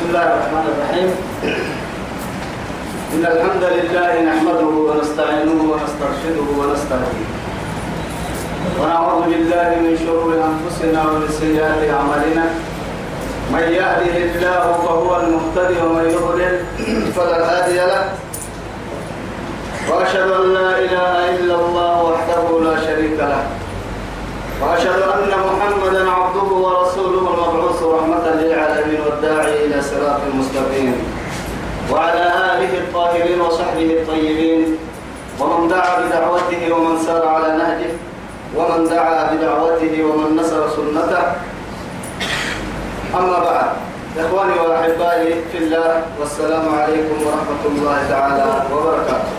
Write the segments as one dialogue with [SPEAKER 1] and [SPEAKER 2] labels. [SPEAKER 1] بسم الله الرحمن الرحيم إن الحمد لله نحمده ونستعينه ونسترشده ونستهديه ونعوذ بالله من شرور أنفسنا ومن سيئات أعمالنا من يهده الله فهو المهتدي ومن يضلل فلا هادي له وأشهد أن لا إله إلا الله وحده لا شريك له وأشهد أن محمدا عبده ورسوله المبعوث رحمة للعالمين والداعي إلى صراط مستقيم وعلى آله الطاهرين وصحبه الطيبين ومن دعا بدعوته ومن سار على نهجه ومن دعا بدعوته ومن نصر سنته أما بعد إخواني وأحبائي في الله والسلام عليكم ورحمة الله تعالى وبركاته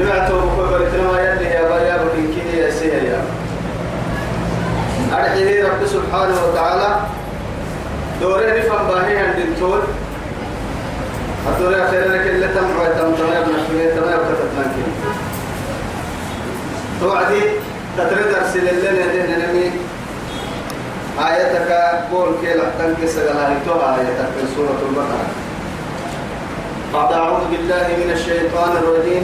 [SPEAKER 1] سمعت بخبر يا بريا أرحلي رب سبحانه وتعالى دوري رفن باهي عند التول أدوري أخيرا كلا تمحوى تمتنى بنحوية تمنى وكتبنا كلا توعدي تترد أرسل لنا دهنا نمي آياتك قول كلا تنكس لغايتها آياتك من سورة البقرة بعد أعوذ بالله من الشيطان الرجيم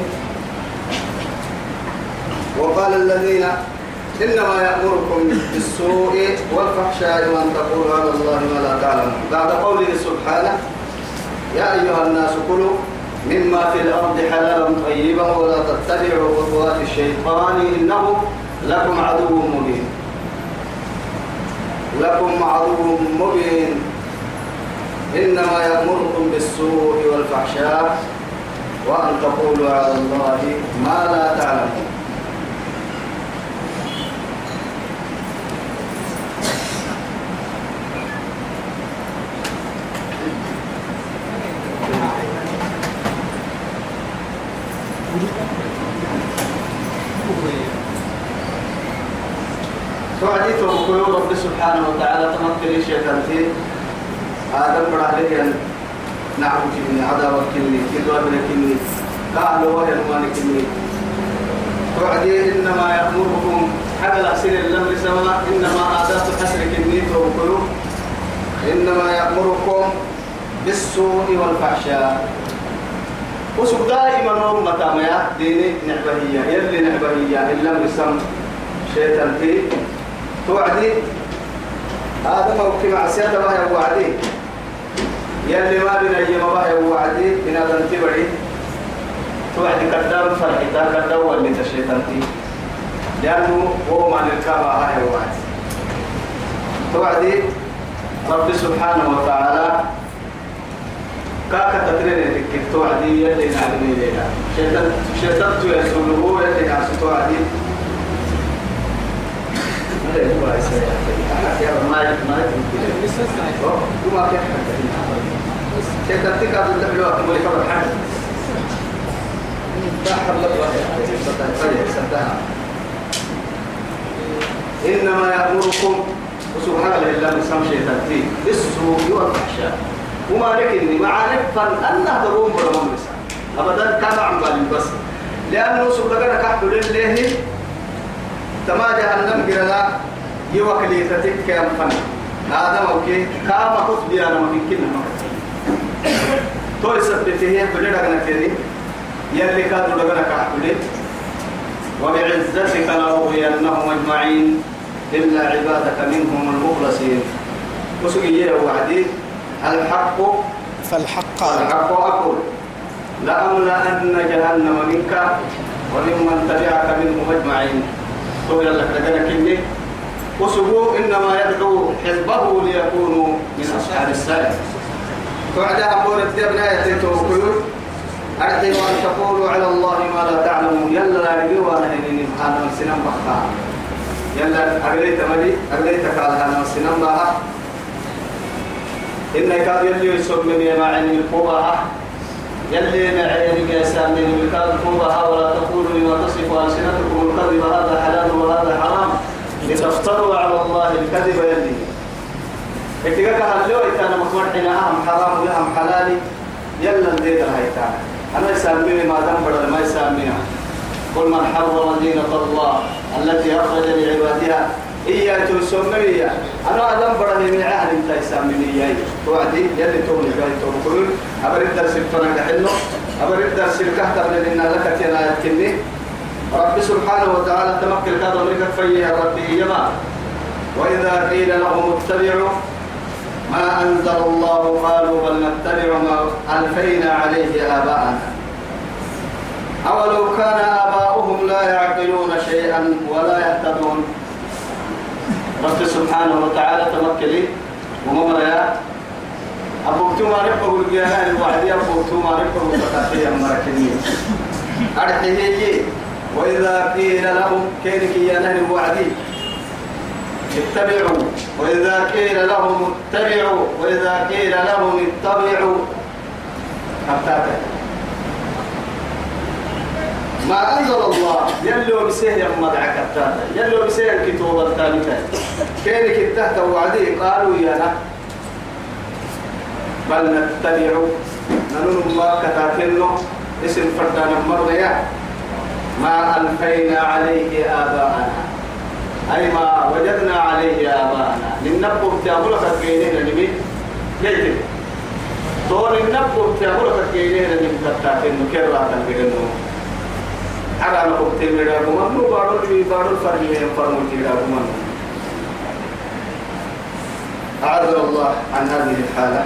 [SPEAKER 1] وقال الذين إنما يأمركم بالسوء والفحشاء وأن تقولوا على الله ما لا تعلمون بعد قوله سبحانه يا أيها الناس كلوا مما في الأرض حلالا طيبا ولا تتبعوا خطوات الشيطان إنه لكم عدو مبين لكم عدو مبين إنما يأمركم بالسوء والفحشاء وأن تقولوا على الله ما لا تعلمون سبحانه وتعالى تمثل شيطان تي آدم بڑا أن نعم كني عذاب كني من كني قال وهي المال كني وعدي إنما يأمركم حمل أسير الأمر سواء إنما آدات حسر كني توكلوا إنما يأمركم بالسوء والفحشاء وسوء دائما نور متى ما ديني نعبهية يلي نعبهية إلا مسم شيطان في توعدي هذا فوق معصية ما هو وعدي يلي ما بين أي ما هو وعدي إن هذا تبعي توعد كذاب كدام كذاب كدام اللي تشيطنتي لأنه هو ما نركب هاي وعدي توعدي رب سبحانه وتعالى كاكا تترين لك توعدي يلي نعلمي ليلة شيطان شيطان تيسوله يلي نعسو توعدي إنما يأمركم وسبحان الله إلا من سام شيطان فيه بالسوء والفحشاء وما لك إني فان الله دروم برمان مسا أبدا كان عم بالي بس لأنه سبحانه كحب لله تما جهنم قرلا يوكلي تتك يا فن هذا موكي كام خطبي أنا ممكن توي سبته بلي انا تيري يلي كادو دغنا كحولي وبعزتك لأغوينهم أجمعين إلا عبادك منهم المخلصين وسقي وعدي الحق فالحق الحق أقول لأملأن جهنم منك وممن تبعك منهم أجمعين طويل لك لكنك إني وسبوا إنما يدعو حزبه ليكونوا من أصحاب السائر فعدا أقول آية الدب لا يتيتو كيوت أرحي وأن تقولوا على الله ما لا تعلمون يلا لا يجوا نهينين من سنم بخطا يلا أغليت ملي أغليت كالها من سنم بها إن إنك يلي يسوك من يمعين القوة يلي معين يسمني مع القوة اتقاك هلو ايتانا مكور حين اهم حرام ولا اهم حلالي يلا نديد الهيتانا انا يساميني ما دام بدل ما يسامينها قل من حرم دينة الله التي اخرج لعبادها إيا تسمريا أنا أدم برني من عهد أنت يسامني إياي وعدي يلي تومي جاي توم كلون أبرد درس الفنان كحلو ابدا درس الكهتر لأن لك تينا يتكني رب سبحانه وتعالى تمكن كاد أمريكا فيه ربي يما وإذا قيل لهم اتبعوا ما أنزل الله قالوا بل نتبع ما ألفينا عليه آباءنا أولو كان آباؤهم لا يعقلون شيئا ولا يهتدون رب سبحانه وتعالى تمكلي ومما يا أبوكتو ما ربه الجهاء الوعدي أبوكتو ما ربه الفتاتي المركنين أرحيه وإذا قيل لهم كينك يا نهر وعدي اتبعوا وإذا قيل لهم اتبعوا وإذا قيل لهم اتبعوا حتى ما أنزل الله يلو بسهل يما دعك التاتا يلو بسهل كتوبة التالتة كينك التهت وعديه قالوا يا لا بل نتبع ننون الله كتاتلنا اسم فردان مرضية ما ألفينا عليه آباء أي ما وجدنا عليه آباءنا لنبه تأملك كينينا نمي ليتك طول النبه تأملك كينينا نمي تتاكين كرة تنبيرنو على نقطة ميرا ممنو بارو لي بارو فرمي فرمو تيرا ممنو أعذر الله عن هذه الحالة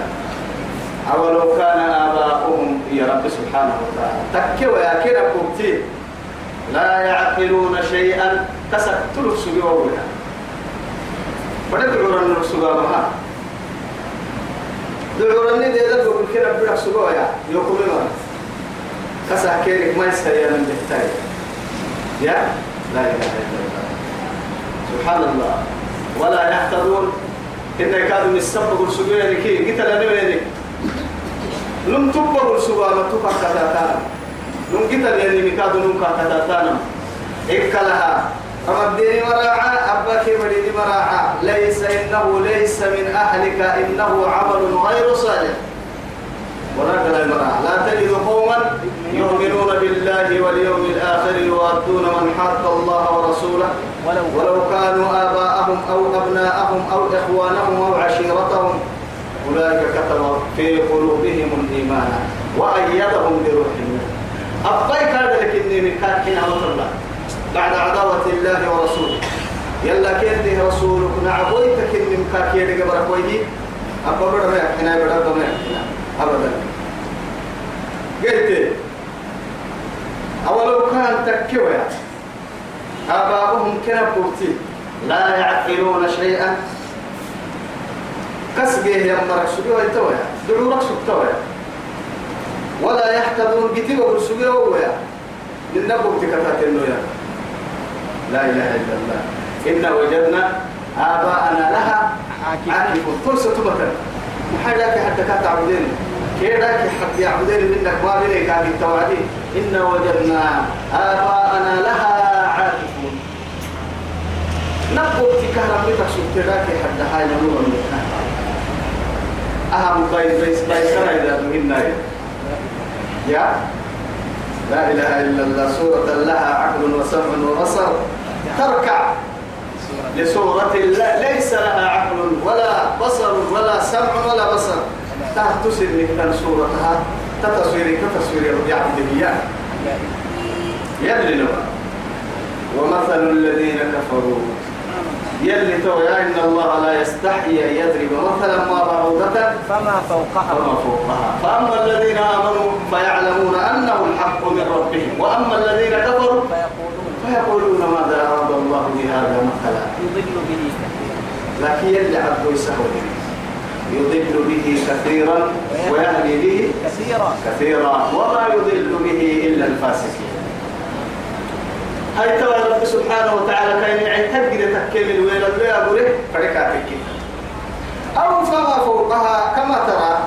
[SPEAKER 1] أولو كان آباؤهم يا رب سبحانه وتعالى تكي ويا كده لا يعقلون شيئا تسك تلو سجوا ولا ودعوا رن سجوا بها دعوا رن دي ده بقول كده بدع سجوا يا يقولوا له كسا كيرك ما يسيا من بحتاج يا لا إله إلا الله سبحان الله ولا يحتضون إن كانوا يستبقوا السجوا لكي قتل أنا لم تبقوا السجوا ما تبقى كذا تانا لم قتل يعني مكادو لم كذا تانا إكلها فما الدين مراعى أباك ولد مراعى ليس إنه ليس من أهلك إنه عمل غير صالح وراك المراعى لا تجد قوما يؤمنون بالله واليوم الآخر يوادون من حق الله ورسوله ولو كانوا آباءهم أو أبناءهم أو إخوانهم أو عشيرتهم أولئك كتب في قلوبهم الإيمان وأيدهم بروح الله أبقيك هذا لكني من على الله بعد عداوة الله ورسوله يلا كيني رسولك نعبويتك من كاكيني قبل أخويدي أبا بدا ما يحكينا بدا بدا ما يحكينا أبدا قلت أولو كان تكيويا آباؤهم كنبوتي لا يعقلون شيئا كسبه يا مرك سبيه يتوى دلورك سبتوى ولا يحتضون كتبه سبيه ويا من نبوتك تاتنو يا لا إله إلا الله إنا وجدنا آباءنا لها عاكفون فرصة تبتل محايلة حتى كانت عبدين كيراك حتى يعبدين منك والديك هذه التوعدين إنا وجدنا آباءنا لها عاكفون نقول تكهرب لتخشو كيراك حتى هاي نور أهم بيت بيت بيت سنة إذا مهمنا يا لا إله إلا الله سورة لها عقل وسمع وبصر تركع لسورة الله ليس لها عقل ولا بصر ولا سمع ولا بصر تهتسر لك سورتها تتصوير كتصوير ربيع الدنيا يلي ومثل الذين كفروا يلي تو ان الله لا يستحي ان يضرب مثلا ما بعوضة فما فوقها فما فوقها فاما الذين امنوا فيعلمون انه الحق من ربهم واما الذين كفروا فيقولون فيقولون ماذا أراد الله بهذا مثلا يضل به لكن يلي عبد يسهل يضل به كثيرا ويهدي به كثيرا كثيرا وما يضل به إلا الفاسقين هاي ترى رب سبحانه وتعالى كان يعني تجد تكمل وين الدنيا بره فركاتك أو فما فوقها كما ترى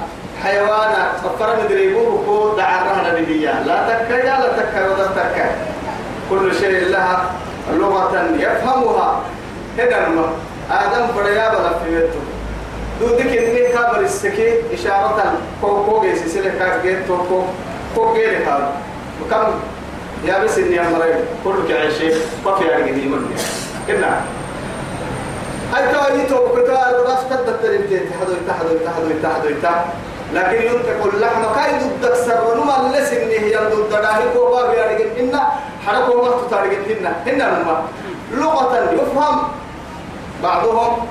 [SPEAKER 1] حيوانات فكر مدريبوه دعا رهنا بديا لا تكا لا تكا ولا تكا كل شيء لها لغة يفهمها هذا ما آدم فريا بلا في بيته دودك إني كبر السكي إشارة كو كو جيسي سلكا جيت تو كو كو جيري كاب وكم يا بس إني أمرين كل كعيشي ما في عن جديد مني إبنا أنت وأنت وكتار رفت الدكتور بتاعي تحدو يتحدو يتحدو يتحدو يتحدو لكن ينتقل اللحم كاي ضدك سر ونما لسن هي ضد داهي كوبا بيارجن هنا حركوا ما تتارجن هنا هنا نما لغة يفهم بعضهم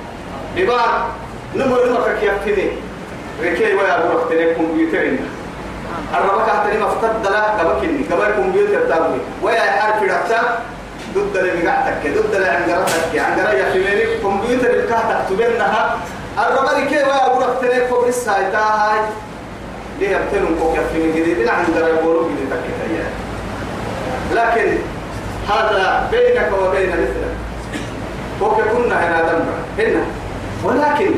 [SPEAKER 1] ببعض نمو نمو كي
[SPEAKER 2] يفتني ركي ويا بروح تني كمبيوترنا الربك هتني مفتد لا قبكني قبل كمبيوتر تابني ويا عارف رحتا ضد اللي بقعتك ضد اللي عندك عندك يا حميري كمبيوتر الكهتك تبينها الرمري كيف يا أبو رفتني كبر السايتا هاي ليه أبتنون كوك يفتنون جديد إن عند ربولو جديد تكتايا لكن هذا بينك وبين مثلك كوك كنا هنا دمرا هنا ولكن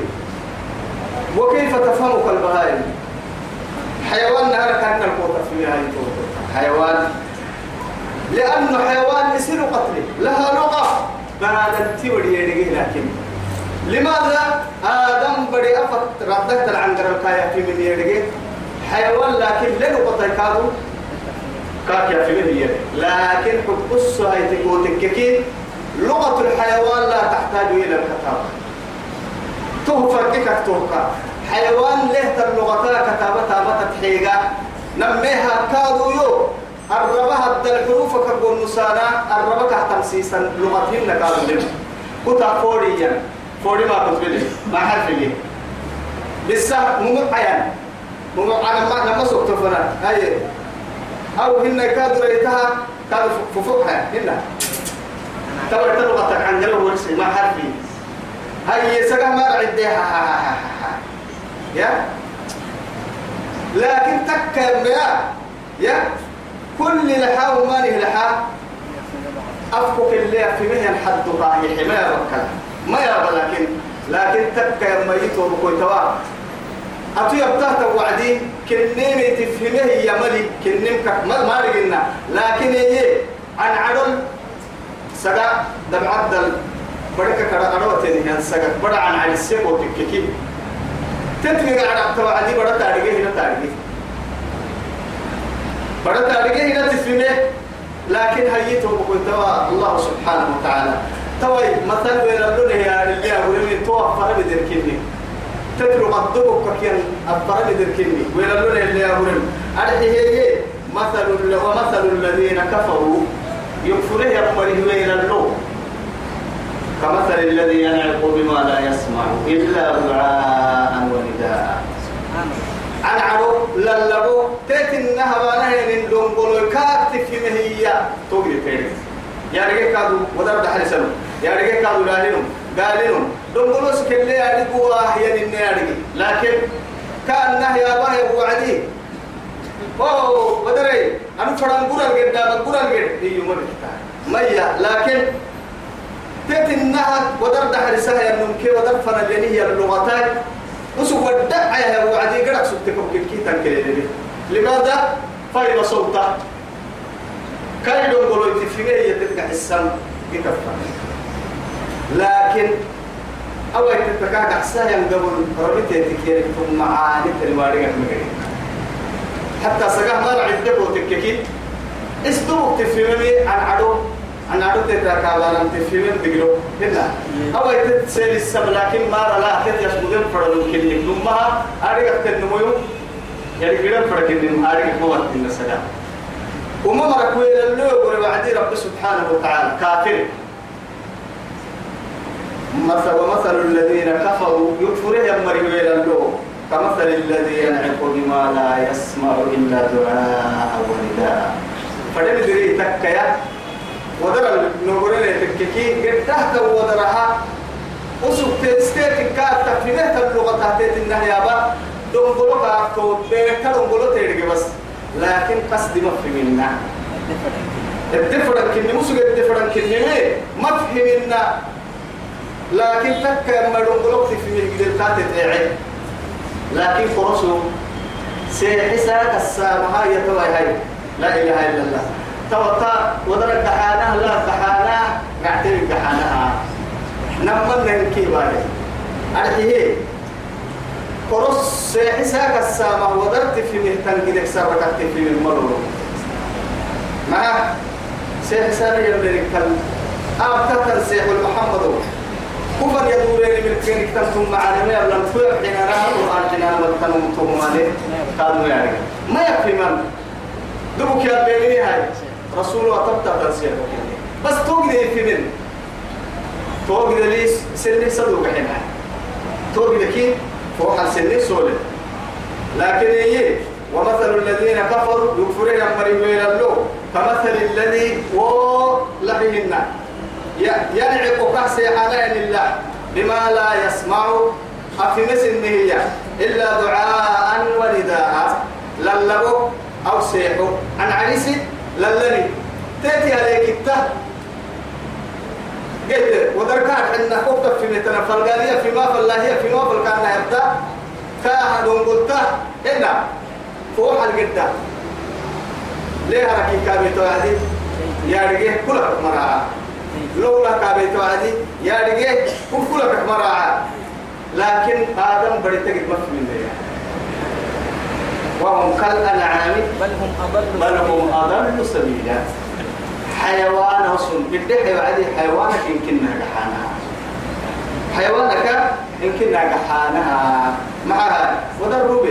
[SPEAKER 2] وكيف تفهمك البهائم حيوان نهارك أن القوة في هاي حيوان لأنه حيوان يصير قتلي لها لغة بهذا التيوري لكن لماذا آدم بدي أفت ردت العنقر الكاية في من يرجع حيوان لكن لن قطع كادو كاكيا في من يرجع لكن حبس هاي تقول لغة الحيوان لا تحتاج إلى الكتابة تهفرقك تهفر حيوان له اللغة كتابة ما تتحيقا نميها كادو يو الربها الحروف كقول نسانا الربك تمسيسا لغتهن كادو لهم كتا فوريا فوري ما كنت بلي ما حرف لي لسه مو حيان مو على ما لما سوق تفنا هاي أو هن كادوا ريتها كادوا ففوقها هن تبر تبغى تكعن جلو ورسي ما حرف لي هاي سجى ما بعدها يا لكن تكر يا يا كل لحا وما لحا أفكك اللي في مهن حد طاهي حماية وكذا ما يا لكن لكن تك يا مريت وبكويتوا أتو يبتهت وعدي كنين تفهمه يا ملك كنين كك ما ما رجلنا لكن إيه, إيه؟ عن عدل سجا دم عدل بدك كذا أنا وتني هن سجا بدا عن عدل سيبو تككي تتمي على أتو وعدي بدا تارجع هنا تارجع بدا تارجع هنا تفهمه لكن هيته بكويتوا الله سبحانه وتعالى توي مثلا وين اللون يا اللي أقول من توفر بدركني تترك الضبك كين أفر بدركني وين اللون اللي أقول أرحي هي مثل ومثل الذين كفروا يكفره يقبله وين اللون كمثل الذي ينعق بما لا يسمع إلا دعاء ونداء أنعرو للبو تيتن نهبانه من دنبولو كاتف مهيا توقي تيرس يعني كادو ودرد حرسلو يا رجع كانوا لانهم قالهم دم بلوس كله يرجعوا أحيانا إني أرجع لكن كأنه يا باه هو عدي أوه بدري أنا فرن بورا جد دا بورا جد دي يوم ميا لكن تتنها ودر دحر سهل نمكي ودر فرن لني هي اللغتان وسو ودع يا هو عدي قرأ سبتكم كي تنكلي لماذا فايل صوته كايدو بلوتي فيه يتبقى السم كتفهم لكن أول تتكاك أحسايا قبل ربيتي تكيرك ثم عانيت الوارقة المقرين حتى سقاه ما رعدك وتككين استوك تفهمني عن عدو عن عدو تتكاك على لم تفهمني بقلو هنا أول تتسيل السب لكن ما رلا أحد يسمدين فرلو كليك نمها أريك تنمو يعني كلام فركين أريك موت النسلام وما مركوين اللو وبعدين رب سبحانه وتعالى كافر مثل ومثل الذين كفروا يكفر يا مريم كمثل الذي ينعق بما لا يسمع إلا دعاء ونداء فدل دري تكيا ودر نقولين تككي قد تحت ودرها أسوك تستيك كات تفنيه تبلغة تحتيت النهيابا دون بلوك أكتو بيرك دون بلوك تيرك بس لكن قصد مفهي منا الدفرن كنمو سوك الدفرن كنمو مفهي منا لكن تكا مرون بلوك في قدرتات تعيد لكن فرسو سيحسا كالسامها يتوى هاي لا إله إلا الله توطا ودرك دحانه لا دحانه نعتبر دحانها نمنا نكي بالي أرحيه قرص سيحسا كالسامة ودرت في مهتن قدك سرقت في المرور معاه سيحسا يملك الكلب أبتتن سيح محمد كفر يدورين من كين اكتبتم معنا ما يبلغ كل حنا راه القرآن حنا قالوا يعني ما يكفي من دبك يا بيني هاي رسول وطبت تنسير بس توقدي إيه في من توقدي لي صدوك صدوق حنا توقدي كي فوق السنك سولة لكن هي إيه؟ ومثل الذين كفروا يكفرون مريم الى اللو كمثل الذي و لحمنا ينعق كأس حنان لله بما لا يسمع أفمس هي إلا دعاء ونداء للبو أو سيحو عن عريسي للني تأتي عليك التهب قلت ودركات عندنا كوكب في مثلا فرقانية في ما هي في ما فلكان يبتا كاهد قلتا هنا فوح القدة ليه هركي كابيتو هذه يا رجيه كلها مرأة لولا كابيت وعدي يا رجع كفلك مراعى لكن آدم بريتك مفهوم ليه وهم كالأنعام بل هم أضل بل هم أضل سبيلا حيوان صن بدي وعدي حيوانك يمكننا كحانها حيوانك يمكننا كحانها معها وضربوا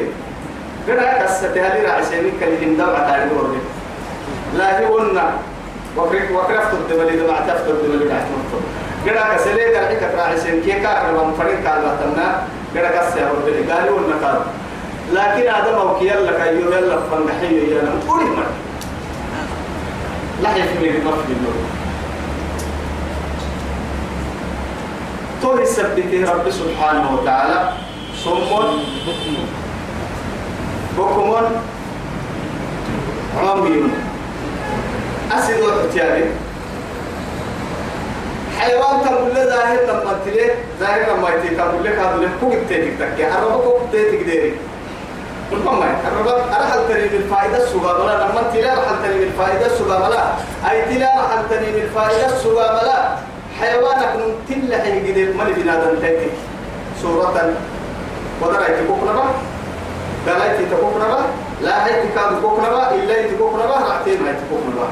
[SPEAKER 2] قد أكست هذه رعسيني كالهندام عتاري لا هي وكرفت الدولي دمع تفت الدولي دمع تفت قرأ كسلي قرأ كتراعي سنكي كاكر ومفرين كالباتنا قرأ كسيا ربي قالوا النقال لكن هذا موكي يلك أيوه يلك فنحي يلك قولي من لحي في مين مفي النور توهي سبته رب سبحانه وتعالى صم بكم بكم عمي أسد والحتيان حيوان تقول له ظاهر لما تليه ظاهر لما يتي تقول لك هذا له كوك تيتك تك عربك كوك تيتك ديري قل ما عربك أرحل تري من الفائدة السبا بلا لما تلا رحل تري من الفائدة السبا بلا أي تلا رحل تري من الفائدة السبا بلا حيوانك نمتل لحي قدير مالي بنادم تيتك سورة ودرعت كوكنا دلعت كوكنا لا هيك كان كوكنا إلا هيك كوكنا رحتين هيك كوكنا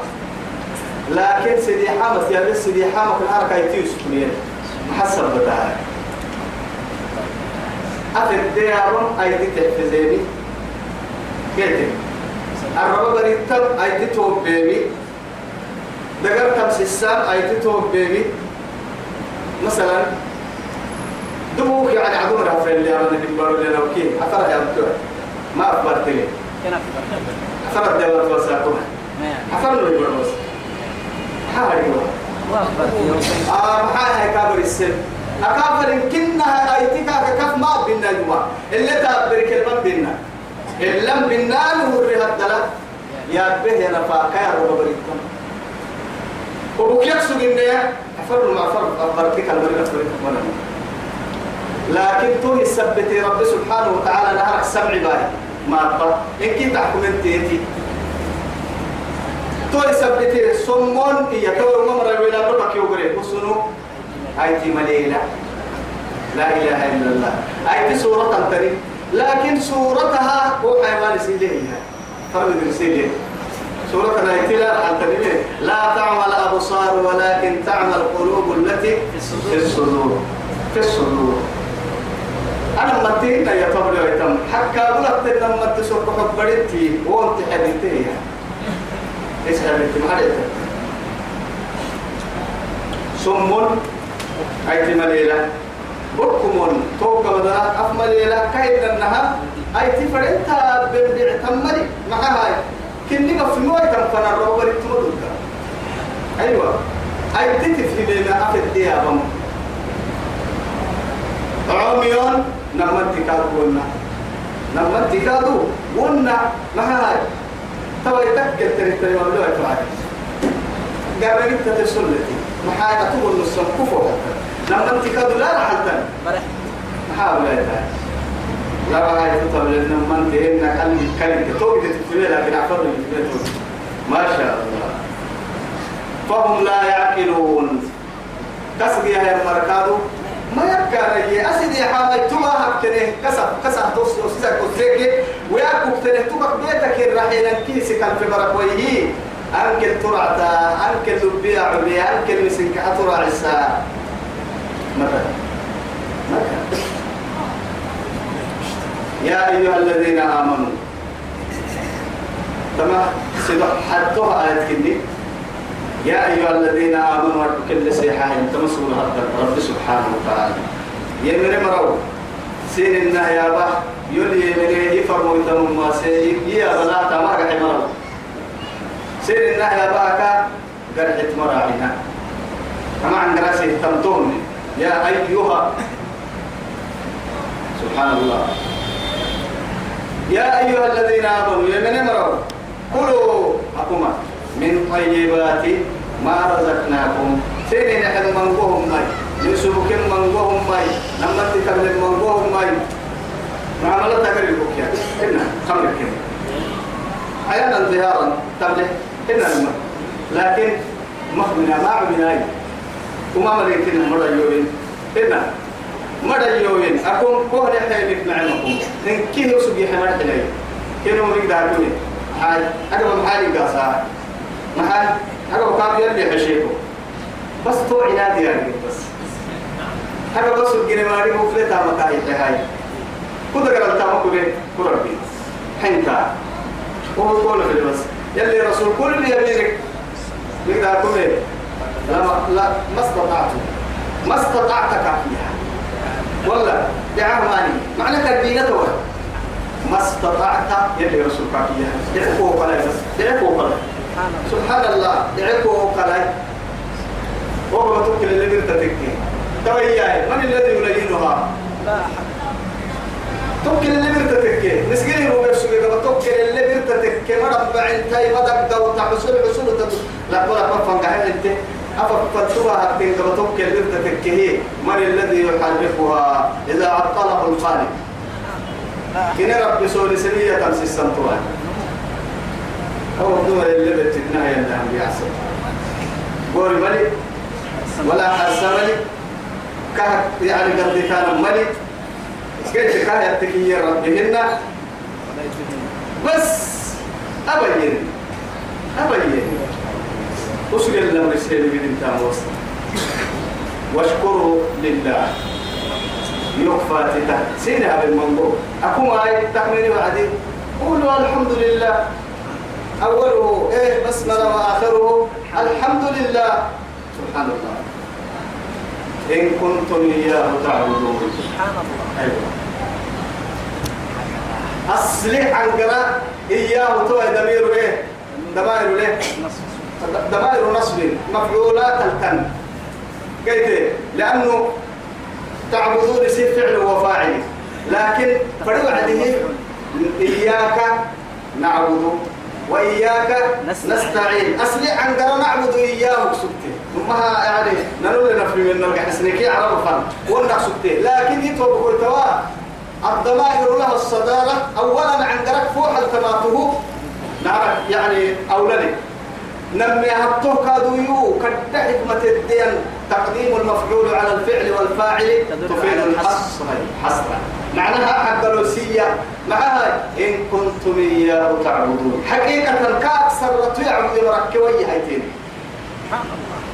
[SPEAKER 2] لكن سيدي حامس يا يعني بس سيدي حامس الحركة يتيوس كمين حسب بتاعي أفد ديارون أيدي تحفزيني كيتي الربا بريتم أيدي توب بيبي دقر تمسيسان أيدي توب بيبي مثلا دموك يعني عدو رافع اللي أنا نبارو لنا وكين أفرح يا مكتوع ما أخبرتني أفرح دولة وساكمة يعني. أفرح دولة وساكمة اه محاها كابر السن أكابر إن كنا أيتك ما بينا يوا اللي تابرك المن بينا اللم بينا له يا به يا نفا كيا رب رب سبحانه وتعالى نهارك سمع باي إن كنت أحكم أنت توي سبتي سمون هي تو ممر ولا ربك يوغري وسنو ايتي مليلة لا اله الا الله ايتي سورة تري لكن سورتها هو حيوان سيدي فرد رسيليه سورة الأيتلاء لا تعمى الأبصار ولكن تعمى القلوب التي في الصدور في الصدور أنا متين يا طبل ويتم حكى قلت لما تسوق حب بدتي وانت حديتي ليس من ما سم أيت مليلة بركم توك مدنا أف مليلة كيد أنها أيت فرنتا ببيع تملي معها كني قفنوا أيتم فنا الروبر يتمدد أيوة أيت تفهم لنا أف الديابم عميون نمت كادونا نمت كادو ونا معها تو يتكل تريد ولا له أتوعد قال لي أنت تسلتي محايا تقول نصر كفو لما أنت كادو لا رح أنت محاول لا يتعد لا رح يتطلب لأن من تهينا قلبي كلمة توقي تتفلي لكن أعفر ما شاء الله فهم لا يعقلون تسقيها يا مركادو ما يبقى لي أسد يا حامي تما هبتني كسر كسر إذا توصي وسيسا كوزيك وياكوك تنه تبك بيتك الرحيل الكيس كان في برا كويه أنك ترعتا أنكل لبيع عمي أنكل مسنك أترع عسا مرة مرة يا أيها الذين آمنوا تمام سيدو حدوها آيات كني يا أيها الذين آمنوا كل سيحة تمسوا لها رب سبحانه وتعالى يا من مرو سين النا يا با يلي يمر يفرموا يتم ما سي يا بلا تمر قد مرو سين النا يا با كا قرحت مراعينا كما عند راسي تمتون يا أيها سبحان الله يا أيها الذين آمنوا يا من مرو كلوا أقومات من طيبات ما رزقناكم سيني نحن منقوهم ماي يسوك منقوهم ماي لما تتبل منقوهم ماي معاملة تقريبك يعني إنا خمرك أيانا انتهارا تبلي إنا لما لكن مخمنا ما عمنا وما ملكتنا مرة يوين إنا مرة يوين أكون كهر حيبك معلمكم لكن كي نسوك يحمد إلي كنو مقدار دوني حاج أنا محالي قاسا معاي هذا وقام يلي حشيكو بس تو عناد يعني بس هذا بس الجنة ماري مفلتة مكاهي هاي قدر قال تامو كله كربي حنكا وهو كل في بس يلي رسول كل اللي يلي مقدار كله إيه؟ لا لا ما استطعت ما استطعت كافيها والله دعاماني معنى كدينة ما استطعت يلي رسول كافيها دعفو قلعي بس دعفو قلعي سبحان الله دعكوا قلاي وهو تكل اللي بيرتدكني توياي من الذي يلينها تكل اللي تتكي نسقيه هو بس بيقول تكل اللي بيرتدكني ما رب عندي ما تقدر تعسل عسل تدك لا ولا بفهم قاعد انت أفكرتها حتى إذا تبكي بنتك من الذي يحركها إذا عطله الخالق كنا رب سوري سنية تمسي السنتوان هو دور اللي بتتنهي انهم بيعصر قول ملك ولا حرس ملي كهك يعني قد كان ملك كيف كان يتكي ربهن بس أبين أبين أسجل لهم السيد من تاموس واشكروا لله يكفى تتا سيدها بالمنظور أكو معي آية تحميني وعدي قولوا الحمد لله أوله إيه بسم الله وآخره الحمد لله سبحان الله إن كنتم إياه تعبدون سبحان الله أيوة أصلح عن كلام إياه تو دمير إيه دمائر إيه دمائر نصب مفعولات التن كيف لأنه تعبدون يصير فعل وفاعل لكن فرد عليه إياك نعبد وإياك نستعين أسلع عن قرى نعبد إياه سبتي ها يعني ننول نفري من نرجع نسنكي على رفان ولا سبتي لكن يتوب قلتوا الضمائر لها الصدارة أولا عن قرك فوح التماته نعرف يعني أولاني نمي هبطه كادويو كد حكمة الدين تقديم المفعول على الفعل والفاعل تفيد الحصر حصرا معناها حق الوسية معها إن كنتم إياه تعبدون حقيقة كأكثر يعبد مركوي هيتين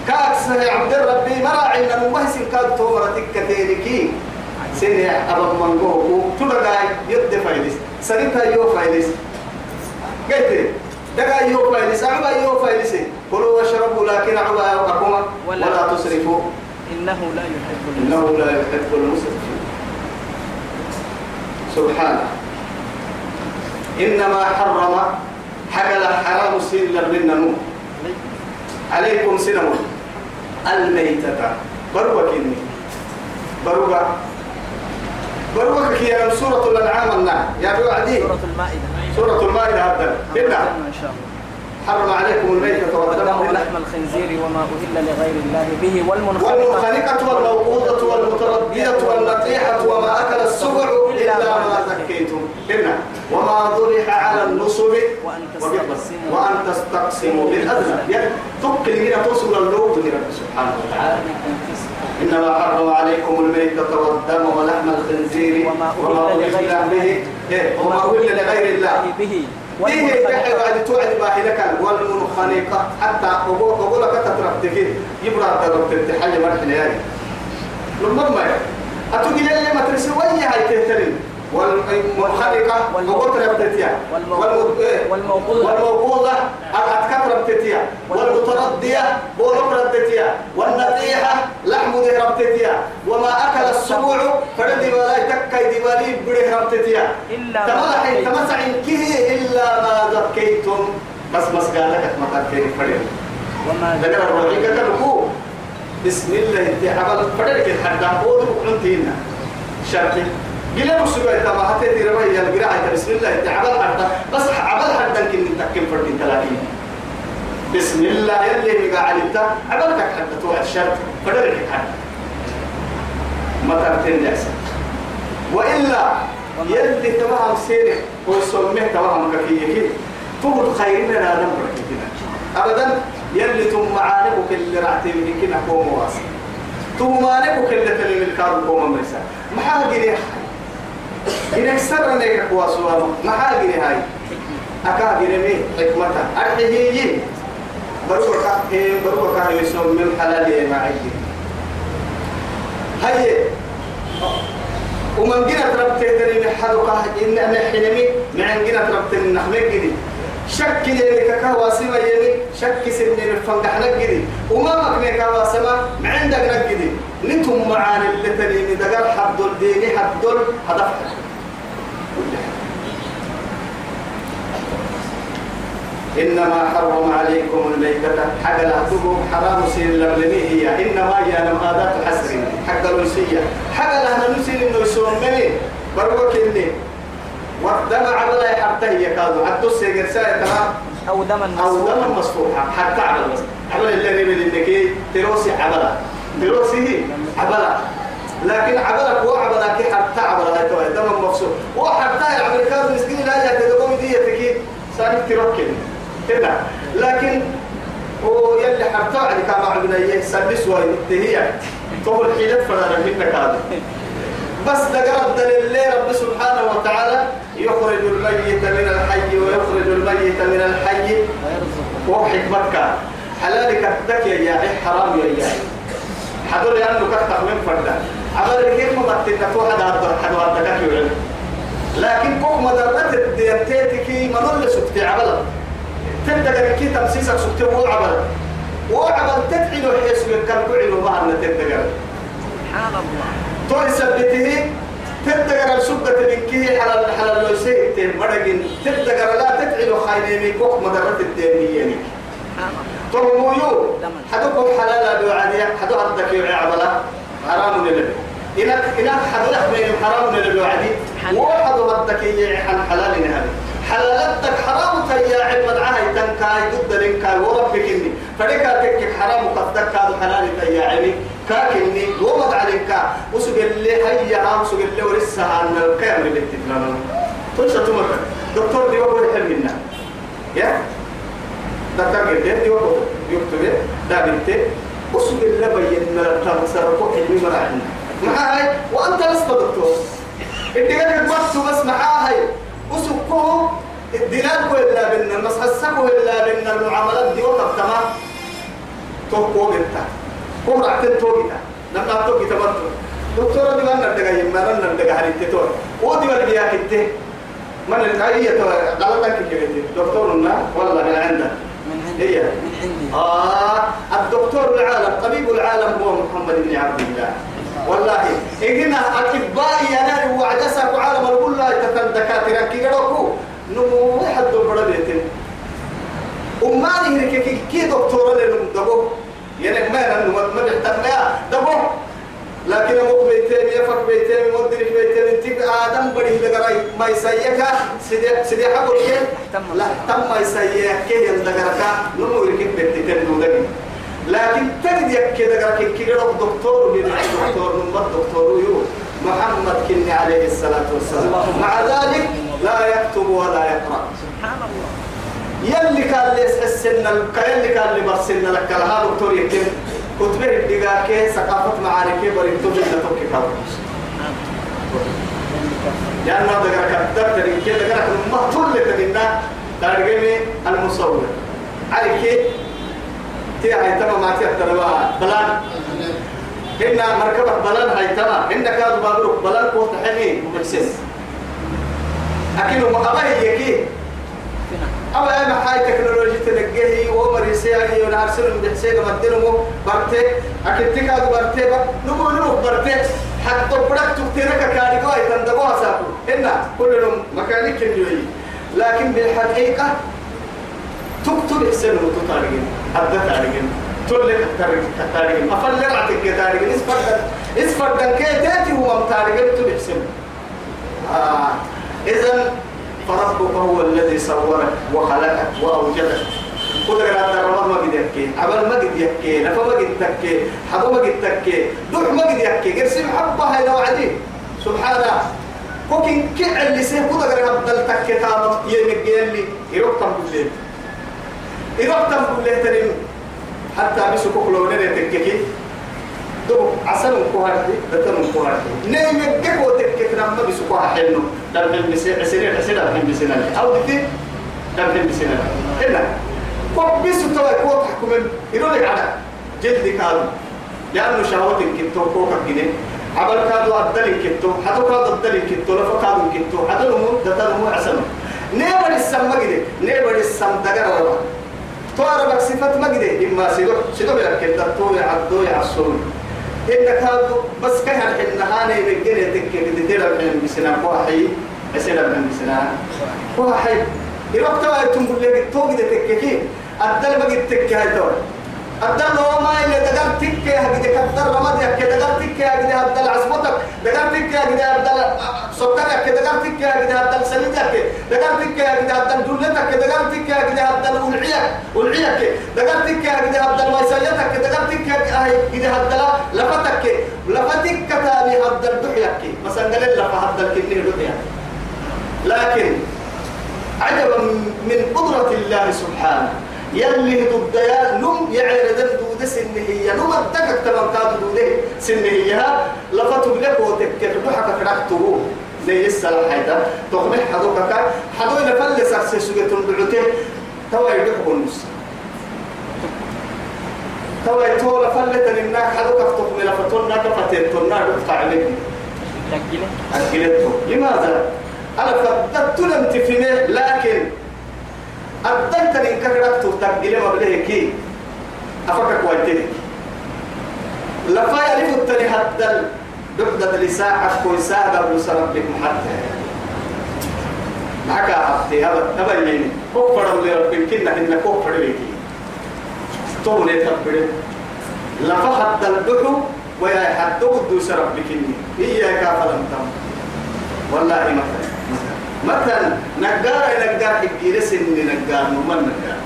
[SPEAKER 2] كأكثر عبد ربي مراعي أن المهسن كان تومرتك كتيركي سنة أبا منقوه تلقاي يد فايدس سريتا يو فايدس قلت دقا يو فايدس عبا يو فايدس كلوا واشربوا لكن
[SPEAKER 3] عبا
[SPEAKER 2] أكما ولا تسرفوا إنه لا يحب المسرفين إنه لا يحب المسرفين سبحانه إنما حرم حقل حرام سيلا من نمو عليكم سنمو الميتة بروك إني بروك بروك هي سورة الأنعام النار يا بوعدي سورة المائدة سورة المائدة هذا نعم، إن شاء الله حرم عليكم الميتة والدم ولحم الخنزير وما أهل لغير الله به والمنخنقة والموقوذة والمتردية والنطيحة وما أكل السبع إلا ما زكيتم هنا وما ذبح على النصب وأن تستقسموا بالأذنى فك من توصل اللوب سبحانه وتعالى إنما حرم عليكم الميتة والدم ولحم الخنزير وما أهل لغير الله به إيه، وما أهل لغير الله به ديه كحي بعد توعد باهلك والمنخنقة حتى أقول أقول لك تتربتك يبرع تربتك حاجة مرحلة يعني لما ما أتوقع لي ما ترسل ويا هاي تهترين والمنخلقة وقتل بتتيا والموقوضة أقعد أتكت بتتيا والمتردية بوحر بتتيا والنطيحة لحم ذهر بتتيا وما أكل السبوع فرد ولا يتكي دبالي بره بتتيا تمسع إن كه إلا ما ذكيتم بس بس قالك لك ما تكين فرد وما ذكر الرعيقة بسم الله انت عمل فرد كده حتى قولوا كنتينا شرطي قلنا مسلوة تما هتدي ربي القراءة بسم الله تعبال حدا بس عبال حدا كن نتكلم فردين ثلاثين بسم الله يلي مقا علمتا عبالك حدا توقع الشرط فدرك حدا ما ترتين يحسن وإلا يلي تمام هو ويسميه تمام كفية تقول خيرنا لا نمرك أبدا يلي تم معانبك اللي راح من كنا كوم واسي تم معانبك اللي تلي من كارو كوم مرسا محاقل يحسن إن إنك سر لك قواسوا ما حاجة هاي أكابر مين حكمتها أرحيه بروك بروك كان يسوم من حلال معي هاي ومن جينا تربت تدري نحرقها إن أنا حلمي معن جينا تربت النحمة جدي شك يعني ككواسمة يعني شك سن الفندق نجدي وما مكنك كواسمة عندك نجدي نكم معاني اللي تليني حد الديني حد هدف إنما حرم عليكم الميتة حق لا حرام سين لبلمي هي إنما هي نمادات حسر حق الوسية حق لا نمسين إنه يسوم مني بروك إني ودم عبلا يحبته هي كادو حتى السيجر سايا تمام
[SPEAKER 3] أو
[SPEAKER 2] دم مسفوحة حتى على عبلا عبلا اللي نبي لنكي تروسي عبلا برأسه عبلا لكن عبلك وعبلك حتى عبلا هاي توي دم مفصول وحتى الأمريكان مسكين لا يتدقون يعني دي تكي سالك تركن هنا لكن هو يلي حتى عليك ما عبنا إياه سلس وينتهي طول حيلة فلا منك هذا بس دقرب دليل رب سبحانه وتعالى يخرج الميت من الحي ويخرج الميت من الحي وحكمتك حلالك تكي يا حرام يا إياه حضر يانو كتب من فردا عمل كيف مبتت كو حدا حضر حدا حدا كيو علم لكن كو مدرت ما منول سكت عمل تبدا كي تمسيسك سكت هو عمل وعمل تدعينو حيث من كان كل ما أن تتدقى سبحان الله توي سبته تتدقى السبة كي على الحلال لو سيئتين مرقين تتدقى لا تدعينو خاينيني كو مدرت يعني. ترميو حدوكم حلالا بوعدي حدو عندك يا عبلا حرام للبي إنك إنك حدو بين حرام للبي وعدي مو حدو عندك يا حل حلال نهبي حلالتك حرام تيا عبد عهي تنكاي ضد لنكاي وربك إني فلك تكك حرام قدك هذا حلال تيا عمي كاكني ومد عليك وسق اللي هيا عام سق اللي ورسها عن الكامل اللي تتلانا تنشى تمر دكتور دي وقول حلمنا يا تتاقي بيت يوكو يكتب دا بنت أسوك الله بيّن ملتا مساركو علمي مراحنا معاي وأنت لست دكتور إنت قد بس بس معاي أسوكو الدلالكو إلا بنا مسحسكو إلا بنا المعاملات دي وقف تمام توقو بنتا قوم رعتن توقيتا نمنا توقي تبرتو دكتورة دي من نردقا يمنا نردقا هريتي تور ودي والبياكي تي من الحقيقة غلطك كده دكتورنا والله من عندك هي آه الدكتور العالم طبيب العالم هو محمد بن عبد الله والله إجنا أطبائي أنا وعدسك وعالم الكل تفن دكاترة كي يروحوا نمو واحد دبر بيتين أماني هناك كي دكتور لنم دبو ينك يعني ما نمو ما بيحتمل دبو لكن أبوك بيتين يفك بيتين مدرك بيتين تيك آدم بريه دقرأي ما يسيك سيدي سيدي حقل كي لا تم ما يسيك كي يندقرك نمو يركب بيتين نودني لكن تجد يكي دقرك كي يروح دكتور من دكتور من دكتور يو محمد كني عليه الصلاة والسلام مع ذلك لا يكتب ولا يقرأ سبحان الله يلي كان ليس السنة يلي كان لبرسلنا لك هذا دكتور يكتب كتبه الدقاك ثقافة معارك ورنتم إلا توكي يعني كاو لأن هذا قرأ كتبت إن كده قرأ ما طول لتبنا ترجمة المصور عليك تي هاي تما ما تي التربا بلان هنا مركبة بلان هاي تما هنا كاد بابروك بلان كوت حني ومكسس أكيد ما أبغى يكيه أما أما هاي تكنولوجيا تلقيه وعمر يسيعي ونارسل بحسين مدنه برتي أكيد تكاد برتي بق نقول نروح برتي حتى برك تكتيرك كاري قاي تندبوها ساكو إن كلهم مكانك يجي لكن بالحقيقة تكتب حسين وتطارقين أبدا تارقين تلك تارقين أفلر عتك تارقين إسفردن إسفردن كي تاتي هو متارقين تبحسين آه إذا فربك هو الذي صورك وخلقك وأوجدك قدر على الرب ما قد يكي عبل ما قد يكي نفا ما قد تكي حضو ما قد تكي دوح ما قد يكي قرسي قرسم حبه هيدا وعدي سبحانه كوكين كي اللي سيه قدر على بدل تكي تامت يمك يلي ليه بالليل يروقتم ليه تنين حتى بسكوك كوكلو نريتك كي عسل وكوهاتي بتر وكوهاتي نيم كيف وتكيف نما نعم؟ بسكوها حلو دبل بسير سير سير دبل بسير أو دتي دبل بسير إلا كوب بس تلا كوب حكم يقول لك على جد كارو لأنه شهوات كتو كوكا كده عبر كادو أدل كتو حتو كادو أدل كتو لفو كادو كتو حتو لهم دتل هم عسلهم نيبر السم مجد نيبر نعم، السم دجر ولا تعرف صفات مجد إما سيدو سيدو بيركب دتو يعدو يعصون إنك هذا بس كهر حنا هاني من جنة تك من ديرا واحد بسنا من بسنا واحد إذا بتوعد تقول لي توجد تككين الدلبة تككين هاي الدم هو ما اللي تقدر تكي هكذا كتر رمض يكي تقدر تكي هكذا هبدل عصمتك تقدر تكي هكذا هبدل سكرك تقدر تكي هكذا هبدل سليتك تقدر تكي هكذا هبدل دولتك تقدر تكي هكذا هبدل ولعيك ولعيك تقدر تكي هكذا هبدل ميسيتك تقدر تكي هكذا هبدل لفتك لفتك تاني هبدل دحيك مثلا قال لك هبدل كنيه دحيك لكن عجبا من قدرة الله سبحانه يلي تبديا لم يعير دم دود سنهية لم أتكك تبقى دود سنهية لفتب لك وتكر بحك فرحته زي السلام حيدا تقمح حدوكك حدوين فلس أسسوك تنبعته توا يدق النص توا يتولى فلت للناك حدوكك تقمح فتولنا كفتلتنا رفع عليك أكلته لماذا؟ أنا فقدت لم تفني لا تري كرك تورتك إلى مبلغ كي أفكك وجهك لفا يلف التري حتى دحدة لساعة كوي ساعة أبو سربك محتى معك أفتي هذا تبين كفر لربك كنا إن كفر لكي توني تبرد لفا حتى الدحو ويا حتى قدوس ربك إياك فلم تم والله ما مثلا نجار نجار حكي لسن نجار من نجار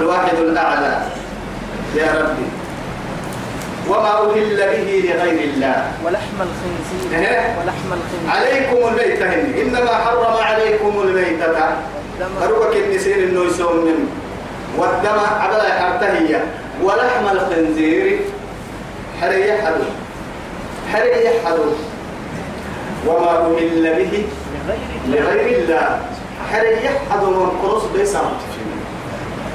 [SPEAKER 2] الواحد الأعلى يا ربي وما أهل به لغير
[SPEAKER 3] الله ولحم الخنزير إيه؟ ولحم الخنزير
[SPEAKER 2] عليكم الميتة إنما حرم عليكم الميتة أروك النسير إنه يسوم والدم على حرتهية ولحم الخنزير حري حدو حري حدو وما أهل به لغير الله حري يحد من قرص بيسا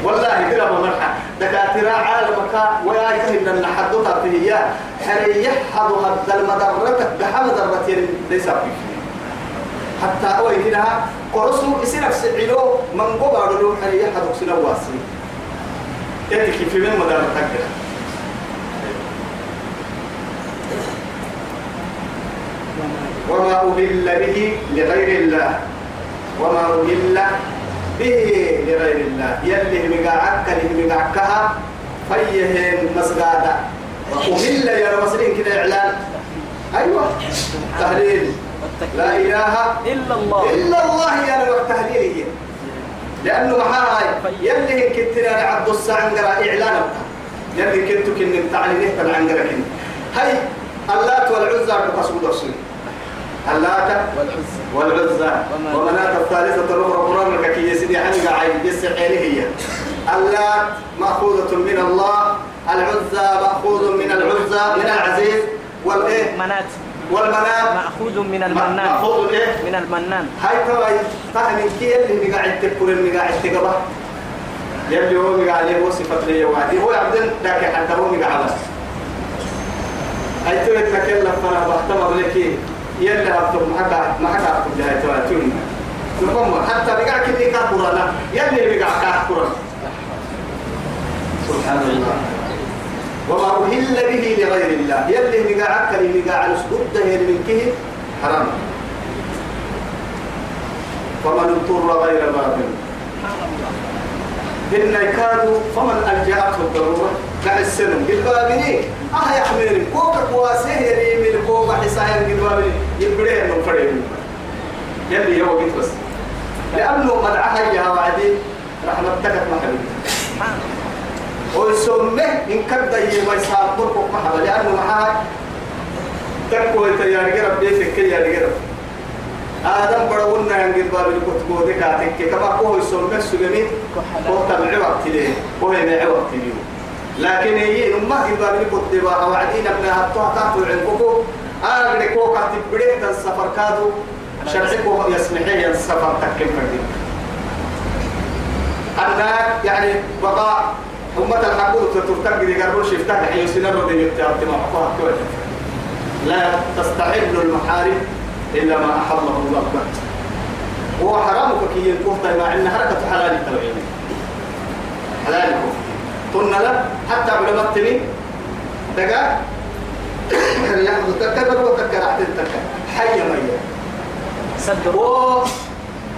[SPEAKER 2] والله كلا مرحى دكاترة عالمك ويا يهدنا من حدوتا فيه حري يحد هذا المدرة دحم درة ليس حتى أوي هنا قرصه يسيرك سعيلو من قبر له حري يحد سنواسي يتكي في من مدرة تكتر وما أهل به لغير الله وما أهل به لغير الله يلي مقاعك اللي مقاعكها فيهم مسقادة أهل يا رمسلين كده إعلان أيوة تهليل لا إله إلا الله إلا الله يا رب تهليله لأنه محاي يلي كنت عبد السعنقرة إعلان يلي كنت كنت تعلينه كنت هاي اللات والعزة بقصود الصين اللات والعزى ومناة الثالثة الأخرى قرآن الككية سيدي حنقا عين جس هي اللات مأخوذة من الله العزى مأخوذ من العزى من العزيز والإيه منات والمنان مأخوذ
[SPEAKER 3] من المنان مأخوذ إيه؟ من المنان
[SPEAKER 2] هاي ترى فهم
[SPEAKER 3] كي اللي
[SPEAKER 2] مقاعد تكبر اللي مقاعد تقبه يلي هو مقاعد ليه هو صفة ليه وعدي هو عبد ذاك حتى هو مقاعد هاي ترى تكلم فانا بحتمر لك إيه؟ يلا هبتم محكا محكا هبتم لها تواتون نقوم حتى بقع كذي كاكورانا يلي بقع كاكورانا
[SPEAKER 3] سبحان الله
[SPEAKER 2] وما أهل به لغير الله يلي بقع أكل بقع على سكوت دهير حرام فمن اضطر غير باطل إن كانوا فمن ألجأته الضرورة مع السلم بالبابني أه يحمل كوك كواسه يري من كوك حسايا بالبابني يبرئ من فريم يلي يو بيت بس لأنه قد عهيها وعدي رحمة تكت محمد ويسمه إن كبدا يبقى يسابر كوك لأنه محاك تكوي تيارجي ربي فكي يارجي ربي آدم برونا ينقل باب الكتبو دي كاتك كما كوه يسون بس سجمي كوه تبع وقت ليه كوه يبع وقت ليه لكن هي نما قل باب الكتبو وعدين ابنها الطهتات والعنقوكو آرد كوه كاتب بريد السفر كادو شرعكو يسمحي السفر تكيم فردين أنك يعني بقاء أمة الحقوق تترتق دي قربون شفتك حيو سنة ودي يبتعبت محقوها لا تستحل المحارم إلا ما أحرمه الله بك هو حرام كي ينكوه مع عندنا حركة حلال توعيني حلال قلنا له حتى علماء التمين دقا يأخذ تكبر وتكر عدل تكر حي ميا صدقوا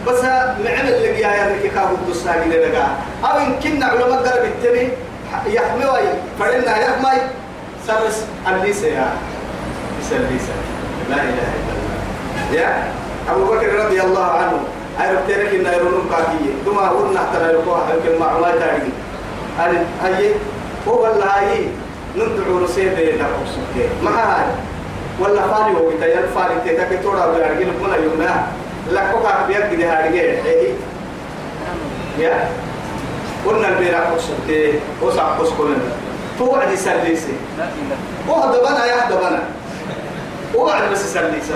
[SPEAKER 2] بس معمل لقيا يا ركي كابو الدساقي لدقا أو إن كنا علماء قلب التمين يحمي فإنها يحمي سرس الليسة يا سرس لا إله إلا الله يا أبو بكر رضي الله عنه أيرب ترك إن يرونهم كافية ثم أقول نحتنا يقوها يمكن معلومات تعليم أنا هاي هو ولا هاي نندعو رسيب نرقب سكين ما هاي ولا فاري هو بتاعي الفاري تتاك تورا ويارجي لكمنا يومنا لكو كافية كده هارجي هاي يا قلنا البيرا قصدي وسع قص كلنا توعد يسليسي وهدبنا يهدبنا وعد بس يسليسي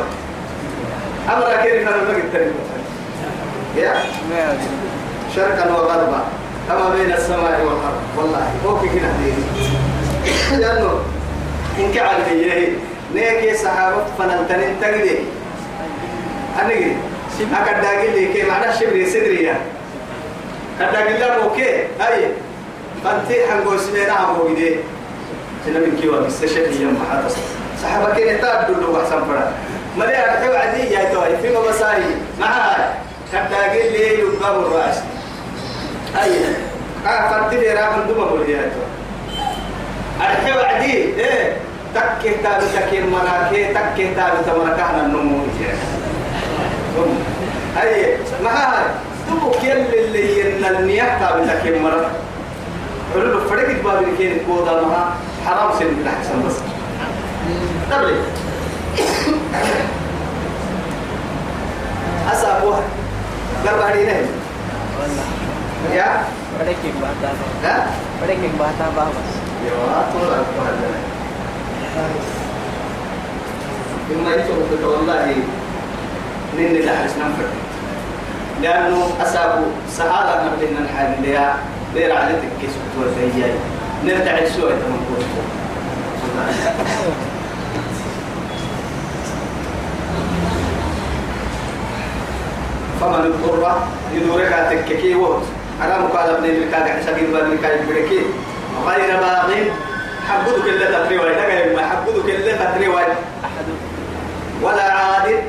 [SPEAKER 2] أمر كيف أنا ما قلت يا شرقا وغربا كما بين السماء والأرض والله أوكي كنا دين لأنه إنك عارف إيه نيك صحابة فنلتنين تقدي أنقدي أكاد داقل لي كي معنا شبري صدري يا كاد داقل لك أوكي أي فانتي حنقول سمينا عمو قدي سنة كيوا بس شكل يوم حتى صحابة كي نتعدل له أحسن فرق ملي أرحب عدي يا توي في مبساري معاي حتى قل لي يبقى الرأس أي أفرت آه، لي راح ندوم أقول يا توي أرحب عدي إيه تكه تابي تكه مراكه تكه تابي تمركه ننمو أي معاي تبوك يلي اللي ينالمياه تابي تكه مراكه حلول فرقت بابين كين كودا مها حرام سن بالحسن بس قبل أسا بوها قرب علينا يا بدك بحثا ها بدك بحثا بابس يا طول القهر إما يتوقف والله نني لحس ننفر لأنه أسابو سهالة نبدنا الحال ليا لير عادتك كيس بتوزيجي نرتعد سوء تمام فمن اضطر يدورك تككي ووت أنا مقال ابن المكاك حسابين يعني بان المكاك بركي غير باغ حبودك اللي تتري واي لك ما حبودك اللي تتري واي ولا عادل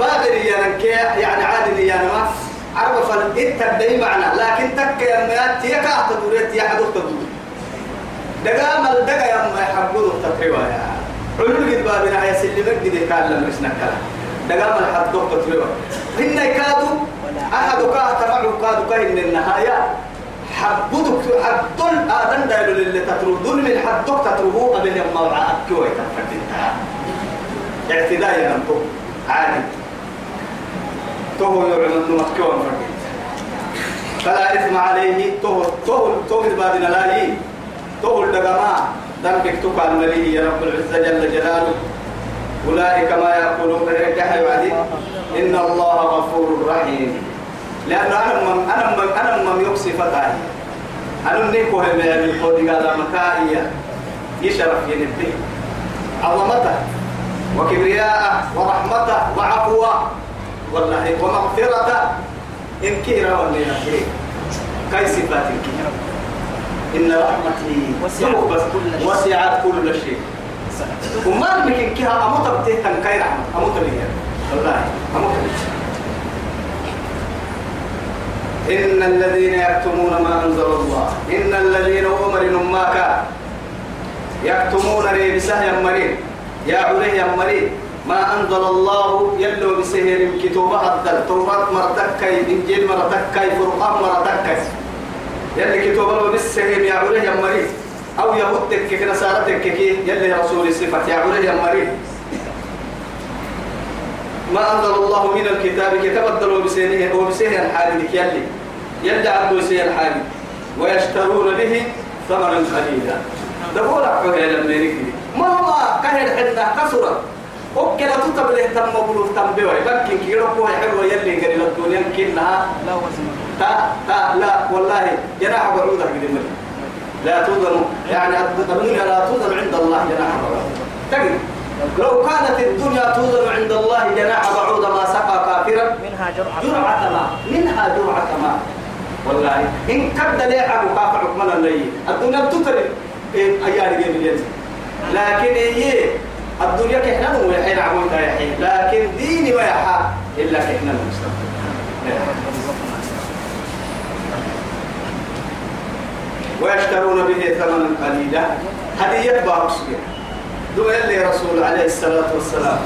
[SPEAKER 2] باغر يعني يعني عادل يعني ما عرف فالإتك معنا لكن تك يا ميات يكا تدوريت يا حدوك تدوريت دقام الدقا يا ما يحبودك تتري واي علم قد بابنا يسلمك قد كان لم يسنك كلام دقام الحد دوك تتبع هن كادو أحد كاه تبعه كادو من النهاية حبدك حدون آدم دايلو للي تتردون دول من حدك تتروه قبل يما وعاك كوي تفردتها اعتداء ينطو عادي تهو يعلن مكوان فردت فلا إثم عليه تهو تهو تهو بعدنا لا تهو الدقماء ذنبك تقال مليه يا رب العزة جل جلاله أولئك ما يقولون ركح يعدي إن الله غفور رحيم لأن أنا من أنا من أنا من يقصي فتاي أنا من هم من قد قال مكائية يشرف ينبه عظمته وكبرياءه ورحمته وعفوه والله ومغفرته إن كيرا ولا كي صفات إن رحمتي وسعت كل شيء وما من كها أموت بتهتم كير أموت بيه والله أموت إن الذين يكتمون ما أنزل الله إن الذين أمر كان يكتمون ري بسهل مريم يا عليه يا مريم ما أنزل الله يلو بسهر كتوبة الدل توراة مرتكي إنجيل مرتكي فرقان مرتكي يلي كتوبة بالسهر يا عليه يا مريم أو يهودك كي نصارتك كي يلي رسول الصفة يا عمره يا مريم ما أنزل الله من الكتاب كتبدلوا بسينه وبسينه الحالي يلي يلي عبدو سين الحالي ويشترون به ثمرا قليلا ده هو لعبه يا لمريك ما هو كهر حنا كسرة أوكي لا تتبله تم مبلوغ تم بيوي بكين كي ربوه حلوة يلي قريبا الدنيا كنها لا وزن تا تا لا والله جناح بعوضة قدمني لا تظلم يعني الدنيا لا تظلم عند الله جناح بعوضة لو كانت الدنيا تظلم عند الله جناح بعوضة ما سقى كافرا منها جرعة جرعة ما منها جرعة ما والله إن كبد ليه أبو كافر عكمنا اللي الدنيا بتتري جيب جميل لكن إيه الدنيا كحنا مو يحين عبودا يحين لكن ديني ويحا إلا كحنا المستقبل ويشترون به ثمنا قليلا هذه هدية بارس دو يلي رسول عليه الصلاة والسلام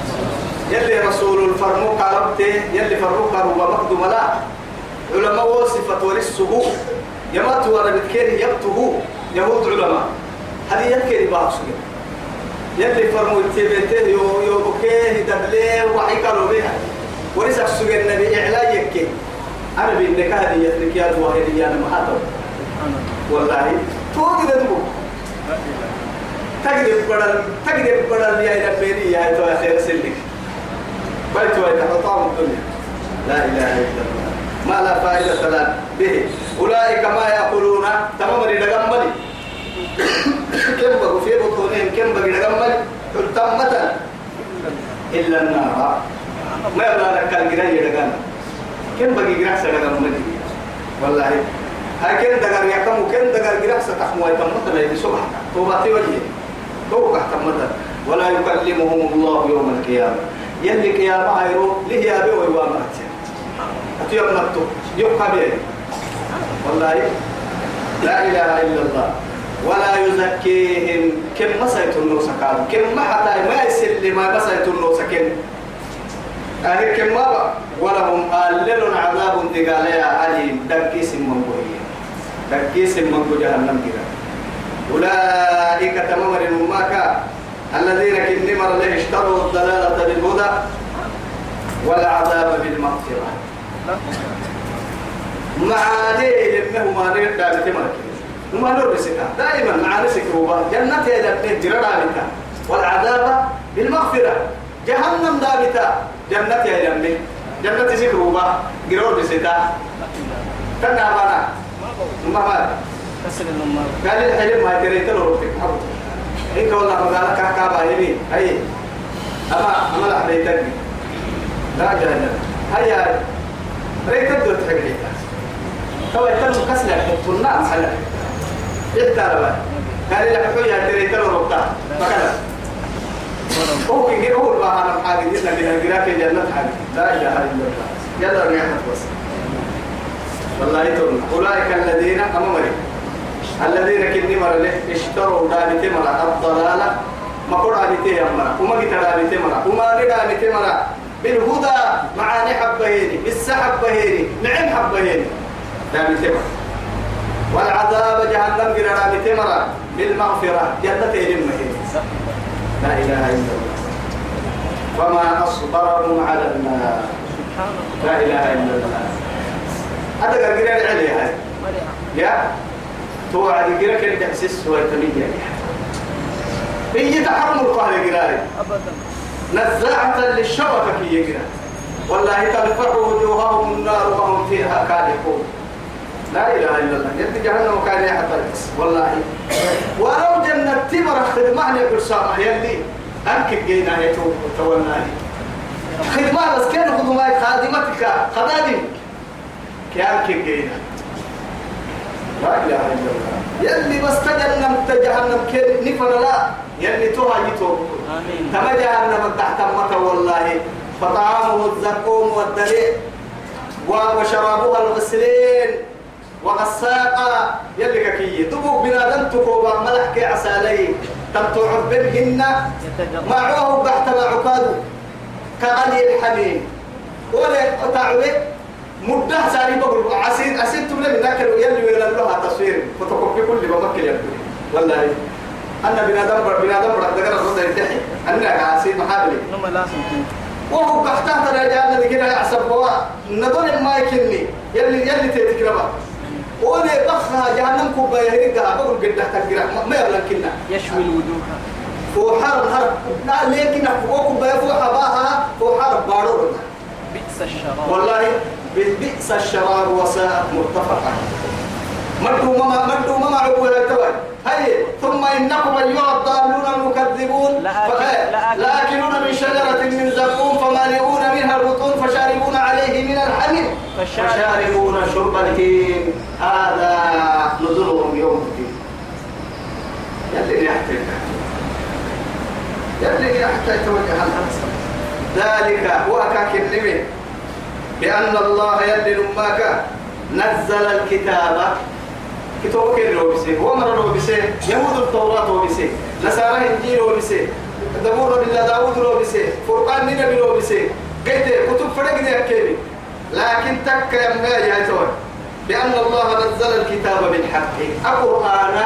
[SPEAKER 2] يلي رسول الفرموك عربته يلي فرموك عربة مقدم لا علماء وصفة ورسه يمات أنا بتكير يبته يهود علماء هذه كيري بارس يلي فرمو التبتين يو يو بكيه دبليه وحيكالو بها ورسك سجن النبي إعلايك أنا بإنك هذه لك وهي دواه محاطب والله توجد المو تقدر بدل تقدر بدل يا ربيني يا تو خير سلك بيت ويت حطام الدنيا لا إله إلا الله ما لا فائدة لنا به أولئك ما يقولون تمام لنجمل كم بقوا في بطونهم كم بقوا لنجمل تلتمة إلا النار ما يبغى لك كان جري لنجمل كم بقي جرس لنجمل والله هاكين دقر يكتم كين دقر جرح ستحمو يتمت بيدي سبحانك توباتي وجهي توقع تمتا ولا يكلمهم الله يوم القيامة يلي قيامة عيرو ليه يا أبي بي ويوامات أتو يبنتو يبقى بيه والله لا إله إلا الله ولا يزكيهم كم مسيت النوسكان كم ما حتى ما يسلم ما مسيت النوسكين أهلك ما ولهم آلل عذاب تقال يا أليم دكيس منبوهية دكيس منبو جهنم كده أولئك تمام المماكا الذين كنمر لا اشتروا الضلالة بالهدى والعذاب بالمغفرة مع ذي لمهما نرد بتمرك وما نرسك دائما مع رسك هو جنة إلى الجرد والعذاب بالمغفرة جهنم دابتا جنة يا جنبي جنة ذكر وبا جرور بسيتا تنا أنا ما ما قال لي حلم ما تريت له ربك حبو إنك والله مقالة كعكابة يبي أي أما أما لا حليتني لا جنة هيا ريت الدور تحكي تو يتم كسل حطنا على حتى قال لي حكوا يا تريت له ربك فكذا هو يجي هو المعنى الحالي إلا بها جراك جنة حالي لا إله إلا الله يلا نعمة بس والله يتون أولئك الذين أمري الذين كني مرة اشتروا دالتي مرة الضلالة ما قرأ دالتي مرة وما قلت دالتي مرة وما قلت دالتي مرة بالهدى معاني حبهيني بالسحب بهيني نعم حبهيني دالتي مرة والعذاب جهنم قرأ دالتي مرة بالمغفرة جنة إلي لا إله إلا الله وما أصبرهم على النار لا إله إلا الله هذا قال قرير علي هاي يا توعد قرير كنت تحسس ويتمية هي يعني. تحرم القهر قراري أبدا نزاعة للشرف كي يقرأ والله تلفع وجوههم النار وهم فيها كالحون لا إله إلا الله يد جهنم كان يحترق والله ولو جنة تمر خدمة يقول سامح يلي أنك جينا هي تولنا خدمة بس كان خدمة خادمتك خدادم كأنك جينا لا إله إلا الله يلي بس تجنم تجهنم كير نفر لا يلي توها يتوب تما جهنم تحت متى والله فطعامه الزقوم والدليل وشرابها الغسلين وغساقا يلي كي دبوك بنادم تكوبا ملح كي عسالي تمتوع بهن معه بحت معقاد كغلي الحميم ولا تعوي مدة ساري بقول عسير عسيد تبلي من ذاك يلي ولا لها تصوير فتكوبي كل بمكة يبدو والله أنا بنادم بر بنادم بر ذكر الرد يرتحي أنا عسيد محابلي نما لازم وهو بحتها ترى جانا ذكر عسبوا ندون ما يكني يلي يلي تتكلم وانا بخها جهنم كوبايه هيك بقول قد تقرا ما يبلغ كنا يشوي الوجوه فوحر الحرب لا لكن كوبايه فوق حباها باها فوحر بارور بئس الشرار والله بئس الشرار وساءت مرتفقا مدوا مما مدوا مما عبوا التوي هي ثم انكم ايها الضالون المكذبون لاكلون من شجره من زقوم فمالئون منها البطون فشاربون عليه من الحميم فشاربون شرب الهيم هذا نزلهم يوم الدين يلي يحتاج يلي يحتاج توجه ذلك هو كلمه بأن الله يلي لماك نزل الكتاب كتابك الروبسي ومر الروبسي يهود التوراة روبسي نسارة إنجيل روبسي دبور بالله داود روبسي فرقان نبي روبسي قلت كتب فرق دي أكيبي لكن تك يا يا بأن الله نزل الكتاب بالحق القرآن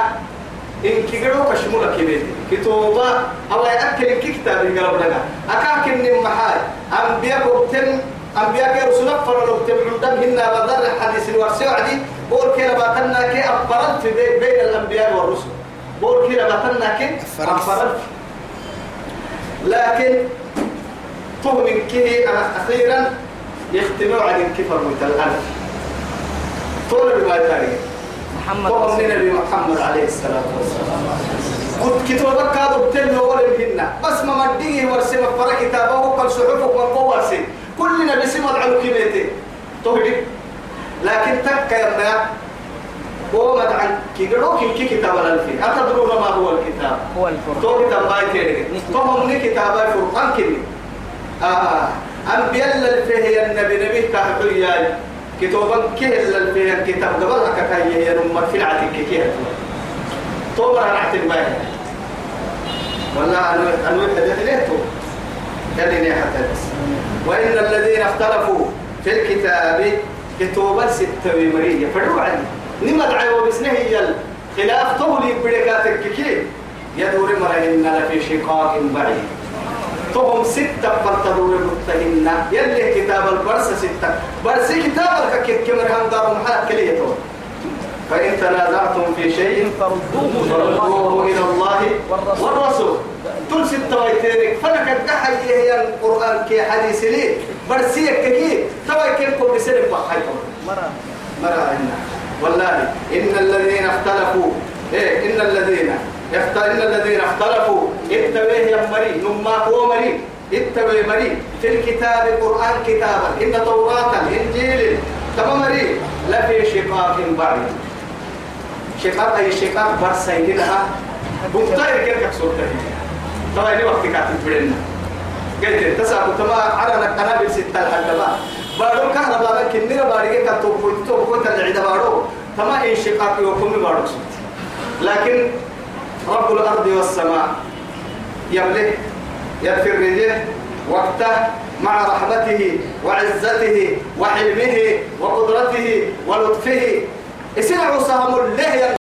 [SPEAKER 2] إن كيرو كشمولة كبير كتوبة الله يأكل كتاب من ربنا أكاكن المحال أنبياء كبتن أنبياء رسول فرلو تبعون دم هنا بدر الحديث الورسي وعدي بور كلا باتنا كي أفرد بين الأنبياء والرسل بور كلا باتنا كي أفرد لكن تهمن كه أخيرا يختموا عن الكفر رميت الألف طول الرواية تاريخ محمد ومن النبي محمد عليه الصلاة والسلام قد كتابك هذا بتل ورمهن بس ما مديه ورسم فرا كتابه وقل صحفه من كل نبي سمع العلو كميته تهدي لكن تك يا وما عن كيدروك كي كتاب الألفين أتدرون ما هو الكتاب هو الفرقان تو كتاب بايتين تو هم كتاب الفرقان كني آه أنبياء اللي فيه النبي نبي كحوي كتابا كه اللي فيه الكتاب قبل هكذا هي نمر في العتيق كيه توبر أنا عتيق والله أنا أنا حدث ليه تو دلني حتى وإن الذين اختلفوا في الكتاب كتابا ستة ومرية فدوا عني نمد عيوب اسنه يل خلاف طولي بدكاتك كيه يدور مرهن لفي شقاق بعيد فهم ستة فلتدور المتهنة يلي كتاب البرس ستة برس كتابك كما كان دار محل كلية فإن تنازعتم في شيء فردوه إلى الله والرسول تل ستة ويتينك فلك الدحل هي القرآن كي حديث لي برسيك كي توا كيفكم بسلم بحيكم مرا مرة والله إن الذين اختلفوا إيه إن الذين يختارين الذين اختلفوا اتبعه يا مري نما هو مري اتبع مري في الكتاب القرآن كتابا إن توراة إنجيل تمام مري لفي شقاق بعيد شقاق أي شقاق برسين لها بمطير كيف يكسر طبعا لي وقت كاتب بدنا قلت تسعة كتما على نقنا بالستة الحلبة بارو كان بارو كنيرة بارو كتب كتب كتب العدا بارو تما إن شقاق يوكم بارو لكن رب الأرض والسماء يملك يغفر رجله وقته مع رحمته وعزته وحلمه وقدرته ولطفه اسمعوا سهم الله